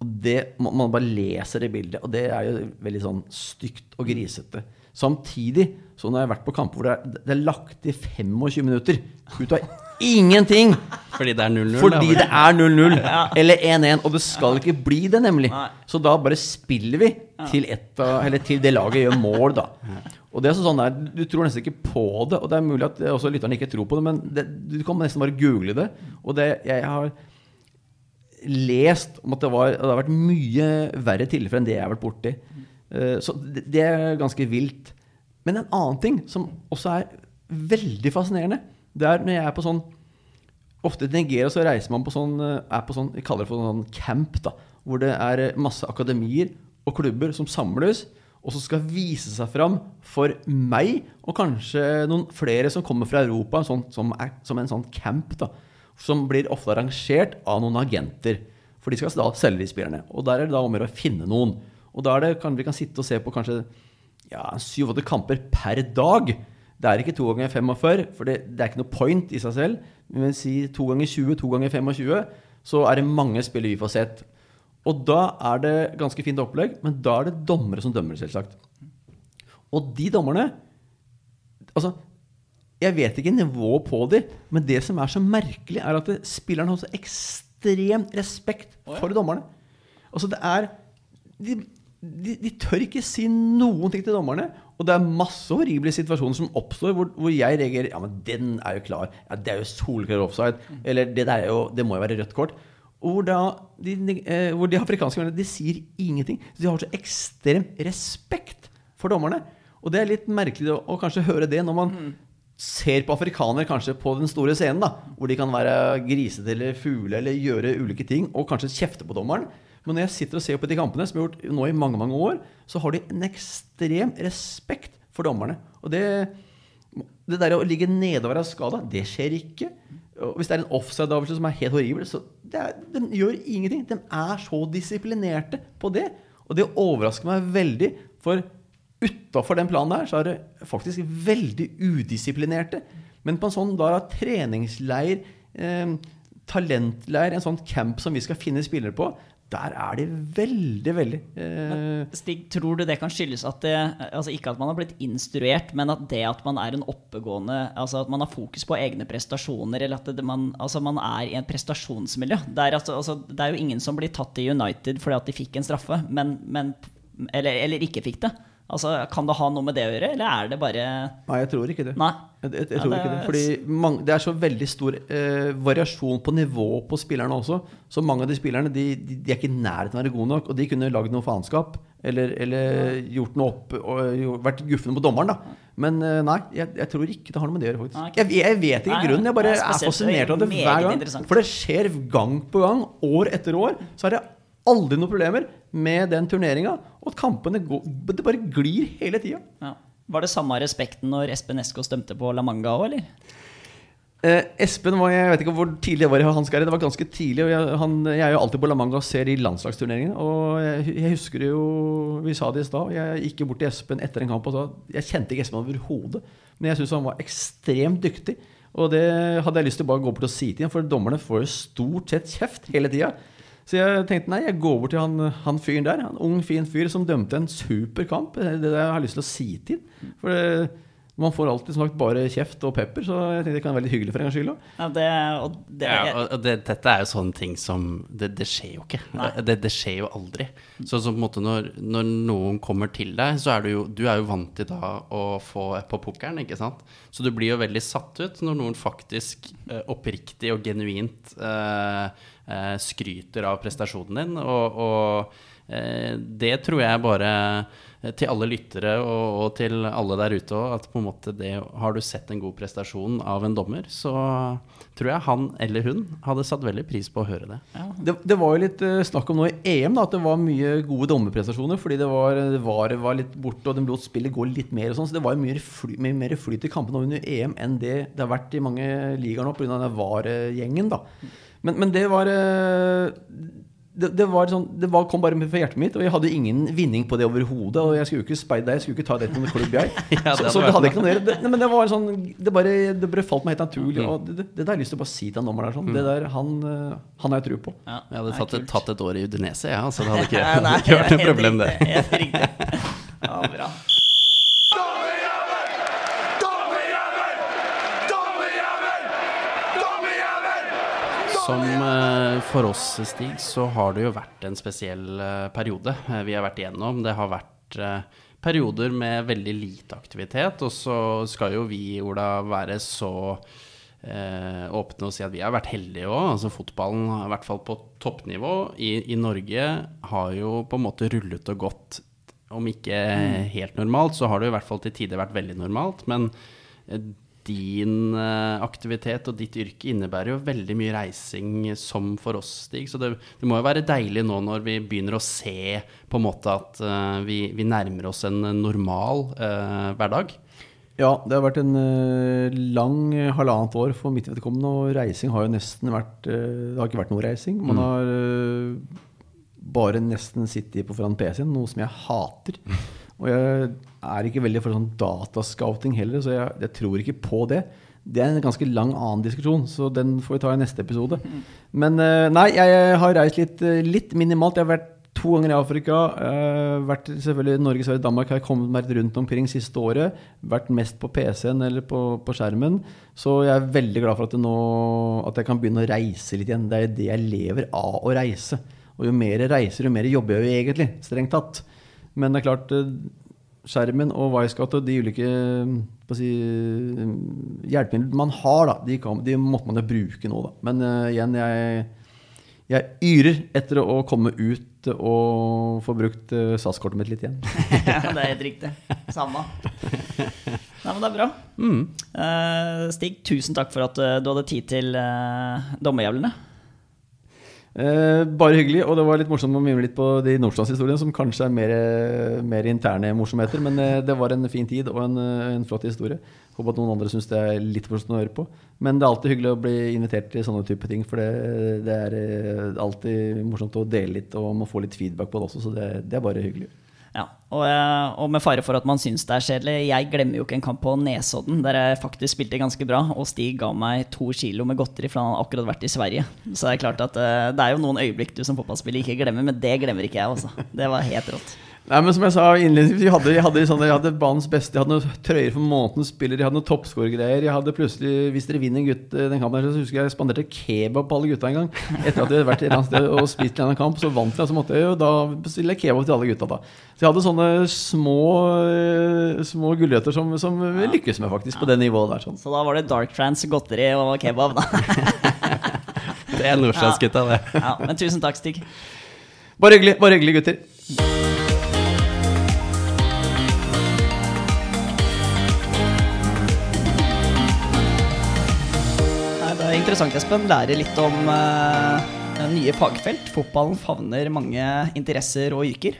Og det, man, man bare leser det bildet, og det er jo veldig sånn stygt og grisete. Samtidig, så når jeg har vært på kamper hvor det er, det er lagt i 25 minutter ut av ingenting Fordi det er 0-0. fordi det er 0-0 eller 1-1, og det skal ikke bli det, nemlig. Så da bare spiller vi til, et, eller til det laget gjør mål, da. Og det er sånn der, Du tror nesten ikke på det, og det er mulig at også lytterne ikke tror på det, men det, du kan nesten bare google det. Og det, jeg har lest om at det, var, det har vært mye verre tilfeller enn det jeg har vært borti. Eh, Så det, det er ganske vilt. Men en annen ting som også er veldig fascinerende, det er når jeg er på sånn Ofte i Nigeria så reiser man på sånn, eh, er på sånn, vi kaller det for sånn camp, da, hvor det er eh, masse akademier og klubber som samles, og som skal vise seg fram for meg, og kanskje noen flere som kommer fra Europa, sånn, som, er, som en sånn camp, da, som blir ofte arrangert av noen agenter. For de skal da selge de spillerne. Og der er det da om å finne noen. Og da er det, kan vi kan sitte og se på kanskje ja, syv-åtte kamper per dag. Det er ikke to ganger 45, for det, det er ikke noe point i seg selv. Men si to ganger 20, to ganger 25, så er det mange spill vi får sett. Og da er det ganske fint opplegg, men da er det dommere som dømmer, selvsagt. Og de dommerne Altså, jeg vet ikke nivået på de, men det som er så merkelig, er at spilleren spillerne har så ekstrem respekt for dommerne. Altså, det er de, de, de tør ikke si noen ting til dommerne. Og det er masse horrible situasjoner som oppstår hvor, hvor jeg reagerer Ja, men den er jo klar. Ja, det er jo solklar offside. Eller det der er jo Det må jo være rødt kort. Hvor, da, de, eh, hvor de afrikanske vennene de sier ingenting. De har så ekstrem respekt for dommerne. Og det er litt merkelig å, å kanskje høre det når man ser på afrikanere kanskje på den store scenen, da, hvor de kan være grisete eller fugle eller gjøre ulike ting, og kanskje kjefte på dommeren. Men når jeg sitter og ser på de kampene, som jeg har gjort nå i mange mange år, så har de en ekstrem respekt for dommerne. Og det, det der å ligge nede og være skada, det skjer ikke. Og hvis det er en offside-avgjørelse som er helt horribel, så er, de gjør ingenting. De er så disiplinerte på det. Og det overrasker meg veldig, for utafor den planen der, så er det faktisk veldig udisiplinerte. Men på en sånn da treningsleir, eh, talentleir, en sånn camp som vi skal finne spillere på, der er de veldig, veldig eh, Stig, tror du det kan skyldes at det altså Ikke at man har blitt instruert, men at det at man er en oppegående Altså at man har fokus på egne prestasjoner, eller at det, man, altså man er i et prestasjonsmiljø. Det er, altså, altså, det er jo ingen som blir tatt i United fordi at de fikk en straffe, men, men, eller, eller ikke fikk det. Altså, Kan det ha noe med det å gjøre, eller er det bare Nei, jeg tror ikke det. Nei. Jeg, jeg, jeg Ja, tror det ikke det. Fordi mange, det er så veldig stor eh, variasjon på nivå på spillerne også. Så mange av de spillerne de, de, de er ikke i nærheten av å være gode nok. Og de kunne lagd noe faenskap. Eller, eller gjort noe opp og vært guffende på dommeren, da. Men eh, nei, jeg, jeg tror ikke det har noe med det å gjøre, faktisk. Jeg, jeg vet ikke Nei, grunnen. Jeg bare er er fascinert av det er hver gang. For det skjer gang på gang, år etter år. Så er det aldri noen problemer med den turneringa. Og at kampene går, det bare glir hele tida. ja. Var det samme respekten når Espen Esko stemte på La Manga òg, eller? Eh, Espen var Jeg vet ikke hvor tidlig det var i hans karriere. Det var ganske tidlig. Og jeg, han, jeg er jo alltid på La Manga og ser de landslagsturneringene. Og jeg, jeg husker jo Vi sa det i stad. Jeg gikk bort til Espen etter en kamp og sa Jeg kjente ikke Espen overhodet, men jeg syntes han var ekstremt dyktig. Og det hadde jeg lyst til å bare gå bort og si til ham, for dommerne får jo stort sett kjeft hele tida. Så jeg tenkte nei, jeg går bort til han, han fyren der. En ung, fin fyr som dømte en super kamp. Det er det jeg har lyst til å si til. For det, man får alltid som sagt bare kjeft og pepper, så jeg tenkte det kan være veldig hyggelig for en gangs skyld òg. Ja, det, og det, Ja, og det, dette er jo sånne ting som Det, det skjer jo ikke. Det, det skjer jo aldri. Så, så på en måte når, når noen kommer til deg, så er du jo Du er jo vant til da å få på pukkelen, ikke sant? Så du blir jo veldig satt ut når noen faktisk eh, oppriktig og genuint eh, skryter av prestasjonen din. Og, og eh, det tror jeg bare eh, til alle lyttere og, og til alle der ute òg, at på en måte det Har du sett en god prestasjon av en dommer, så tror jeg han eller hun hadde satt veldig pris på å høre det. Det, det var jo litt eh, snakk om nå i EM da, at det var mye gode dommerprestasjoner. Fordi det var, det var, var litt borte, og den lot spillet gå litt mer. og sånn, Så det var jo mye, fly, mye mer flyt i kampene under EM enn det det har vært i mange ligaer nå pga. den VAR-gjengen. da. Men, men det var eh, det, det, var sånn, det var, kom bare fra hjertet mitt, og jeg hadde ingen vinning på det overhodet. Og jeg skulle jo ikke speide deg, jeg skulle ikke ta det til noen klubb, jeg. Ja, så, så det hadde ikke noe mer. Det, nei, men det var sånn Det bare, det bare falt meg helt naturlig. Og det, det, det der har jeg lyst til å bare si til han dommeren der sånn. Det der, han, eh, han har jeg tro på. Ja, Jeg hadde tatt, tatt et år i Udinese, ja, så det hadde ikke, ja, nei, hadde ikke vært noe problem, det. riktig, helt riktig. Ja, bra. Som eh, for oss, Stig, så har det jo vært en spesiell eh, periode eh, vi har vært igjennom. Det har vært perioder med veldig lite aktivitet, og så skal jo vi, Ola, være så eh, åpne og si at vi har vært heldige òg. Altså fotballen, i hvert fall på toppnivå i, i Norge, har jo på en måte rullet og gått. Om ikke helt normalt, så har det i hvert fall til tider vært veldig normalt. Men din eh, aktivitet og ditt yrke innebærer jo veldig mye reising som for oss, Stig. Så det, det må jo være deilig nå når vi begynner å se på en måte at uh, vi, vi nærmer oss en normal uh, hverdag. Ja, det har vært en uh, lang halvannet år for mitt vedkommende, og reising har jo nesten vært Det har ikke vært noe reising. Man har eh, bare nesten sittet på foran PC-en, noe som jeg hater. Og jeg er ikke veldig for sånn datascouting heller, så jeg, jeg tror ikke på det. Det er en ganske lang annen diskusjon, så den får vi ta i neste episode. Men eh, nei, jeg har reist litt, eh, litt minimalt. Jeg har vært to ganger i Afrika. eh, vært selvfølgelig i Norge, Sverige, Danmark. Har kommet meg rundt omkring siste året. Vært mest på PC-en eller på, på skjermen. Så jeg er veldig glad for at, nå, at jeg kan begynne å reise litt igjen. Det er det jeg lever av å reise. Og jo mer jeg reiser, jo mer jobber jeg jo egentlig, strengt tatt. Men det er klart, eh, skjermen og Wisecout og de ulike eh, si, eh, hjelpemidlene man har, da, de, kan, de måtte man jo bruke nå. Da. Men uh, igjen, jeg, jeg yrer etter å komme ut og få brukt uh, SAS-kortet mitt litt igjen. Ja, det er helt riktig. Samme. Nei, men det er bra. Eh, Stig, tusen takk for at du hadde tid til uh, dommerjævlene. Eh, bare hyggelig, og det var litt morsomt å mimre litt på de Nordstrandshistoriene, som kanskje er mer, mer interne morsomheter, men eh, det var en fin tid og en, eh, en flott historie. Håper at noen andre syns det er litt morsomt å høre på. Men det er alltid hyggelig å bli invitert til sånne type ting, for det, det er eh, alltid morsomt å dele litt, og man får litt feedback på det også, så det, det er bare hyggelig. Ja, og, eh, og med fare for at man syns det er kjedelig, jeg glemmer jo ikke en kamp på Nesodden, der jeg faktisk spilte ganske bra, og Stig ga meg to kilo med godteri, for han akkurat vært i Sverige. Så det er klart at eh, det er jo noen øyeblikk du som fotballspiller ikke glemmer, men det glemmer ikke jeg, altså. Det var helt rått. Nei, men som jeg sa innledningsvis, jeg hadde, jeg hadde, sånne, jeg hadde banens beste. Jeg hadde noen trøyer for månedens spiller, jeg hadde noen toppskårergreier. Jeg hadde plutselig, Hvis dere vinner gutt, den kampen, her, så husker jeg jeg spanderte kebab på alle gutta en gang. Etter at vi hadde vært et eller annet sted og spist en annen kamp, så vant jeg, så måtte jeg jo da bestille kebab til alle gutta. da Så jeg hadde sånne små, eh, små gulrøtter som, som lykkes med, faktisk, på det nivået der. sånn Så da var det Dark trance, godteri og kebab, da. Det er nordstrandsgutta, det. Ja, men tusen takk, Stig. Bare hyggelig, bare hyggelig, gutter. Interessant, Espen. Lære litt om uh, nye fagfelt. Fotballen favner mange interesser og yrker.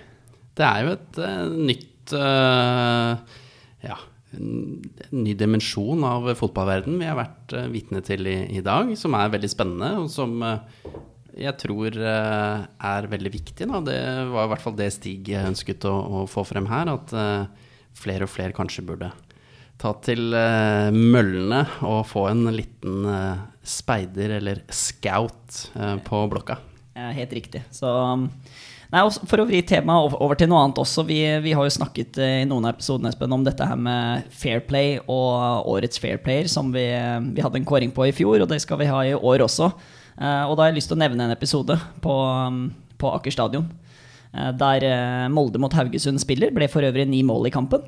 Det er jo et uh, nytt uh, Ja, en ny dimensjon av fotballverden vi har vært uh, vitne til i, i dag, som er veldig spennende, og som jeg tror er veldig viktig. Da. Det var i hvert fall det Stig ønsket å, å få frem her, at flere og flere kanskje burde ta til uh, møllene og få en liten uh, speider eller scout uh, på blokka. Helt riktig. Så Nei, og For å vri temaet over- til noe annet også. Vi, vi har jo snakket i noen av episodene om dette her med fair play og årets fair player, som vi, vi hadde en kåring på i fjor, og det skal vi ha i år også. Og da har jeg lyst til å nevne en episode på, um, på Aker stadion. Der Molde mot Haugesund spiller. Ble for øvrig ni mål i kampen.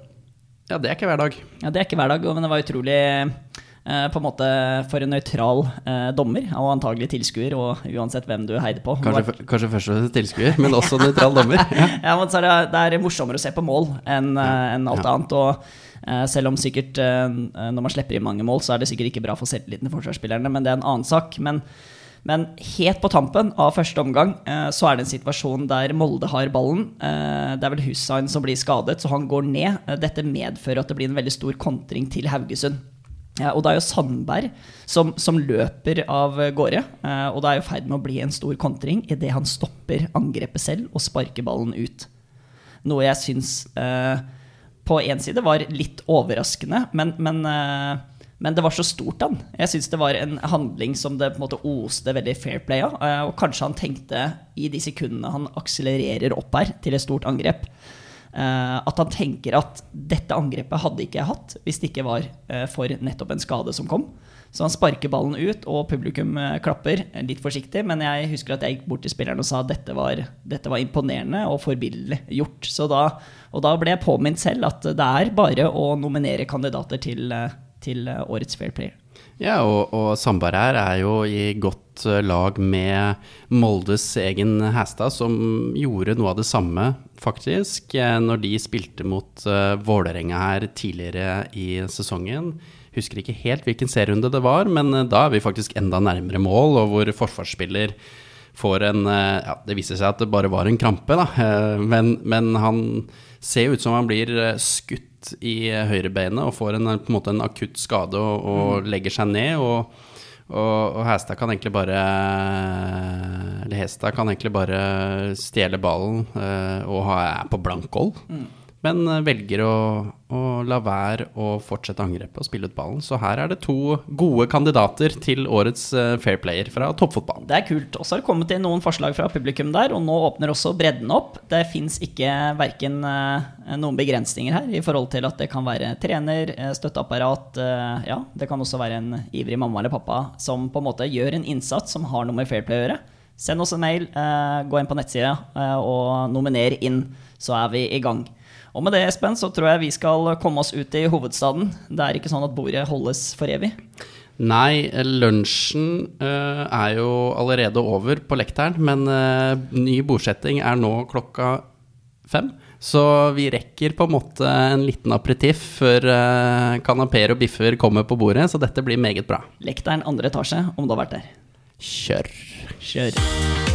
Ja, det er ikke hver dag. Ja, Det er ikke hver dag, men det var utrolig eh, på en måte for en nøytral eh, dommer, og antagelig tilskuer, og uansett hvem du heide på. Kanskje, var... kanskje først og fremst tilskuer, men også nøytral dommer. Ja. Ja, men så er det, det er morsommere å se på mål enn eh, enn alt Ja. annet. Og eh, selv om sikkert når man slipper inn mange mål, så er det sikkert ikke bra for selvtilliten til forsvarsspillerne, men det er en annen sak. Men, men helt på tampen av første omgang eh, så er det en situasjon der Molde har ballen. Eh, det er vel Hussein som blir skadet, så han går ned. Eh, Dette medfører at det blir en veldig stor kontring til Haugesund. Ja, og det er jo Sandberg som, som løper av gårde. eh, og det er i ferd med å bli en stor kontring idet han stopper angrepet selv og sparker ballen ut. Noe jeg syns eh, på én side var litt overraskende, men, men, eh, men det var så stort, han. Jeg syns det var en handling som det på en måte oste veldig fair play av. eh, og kanskje han tenkte i de sekundene han akselererer opp her til et stort angrep, eh, at han tenker at dette angrepet hadde ikke jeg hatt hvis det ikke var eh, for nettopp en skade som kom. Så han sparker ballen ut, og publikum klapper litt forsiktig. Men jeg husker at jeg gikk bort til spilleren og sa at dette var, dette var imponerende og forbilledlig gjort. Da, og da ble jeg påminnet selv at det er bare å nominere kandidater til, til eh, årets Fair Player. Ja, og, og Sandberg her er jo i godt eh, lag med Moldes egen Hæstad, som gjorde noe av det samme, faktisk, eh, når de spilte mot uh, Vålerenga her tidligere i sesongen. Husker ikke helt hvilken serierunde det var, men da er vi faktisk enda nærmere mål, og hvor forsvarsspiller får en Ja, det viser seg at det bare var en krampe, da, men, men han ser ut som han blir eh, i høyrebeinet og får en, på en måte en akutt skade og, og legger seg ned. og og, og Hestad kan egentlig bare Eller Hestad kan egentlig bare stjele ballen eh, og ha, er på blank hold. Men eh, velger å, å la være å fortsette angrepet og spille ut ballen. Så her er det to gode kandidater til årets eh, Fair Player fra toppfotballen. Det er kult. Og så har det kommet inn noen forslag fra publikum der, og nå åpner også bredden opp. Det fins ikke verken eh, noen begrensninger her i forhold til at det kan være trener, støtteapparat, ja, det kan også være en ivrig mamma eller pappa som på en måte gjør en innsats som har noe med Fair Play å gjøre. Send oss en mail, gå inn på nettsida og nominer inn, så er vi i gang. Og med det, Espen, så tror jeg vi skal komme oss ut i hovedstaden. Det er ikke sånn at bordet holdes for evig. Nei, lunsjen uh, er jo allerede over på lekteren, men uh, ny bordsetting er nå klokka fem. Så vi rekker på en måte en liten aperitiff før uh, kanapeer og biffer kommer på bordet, så dette blir meget bra. Lekteren andre etasje, om du har vært der. Kjør. Kjør.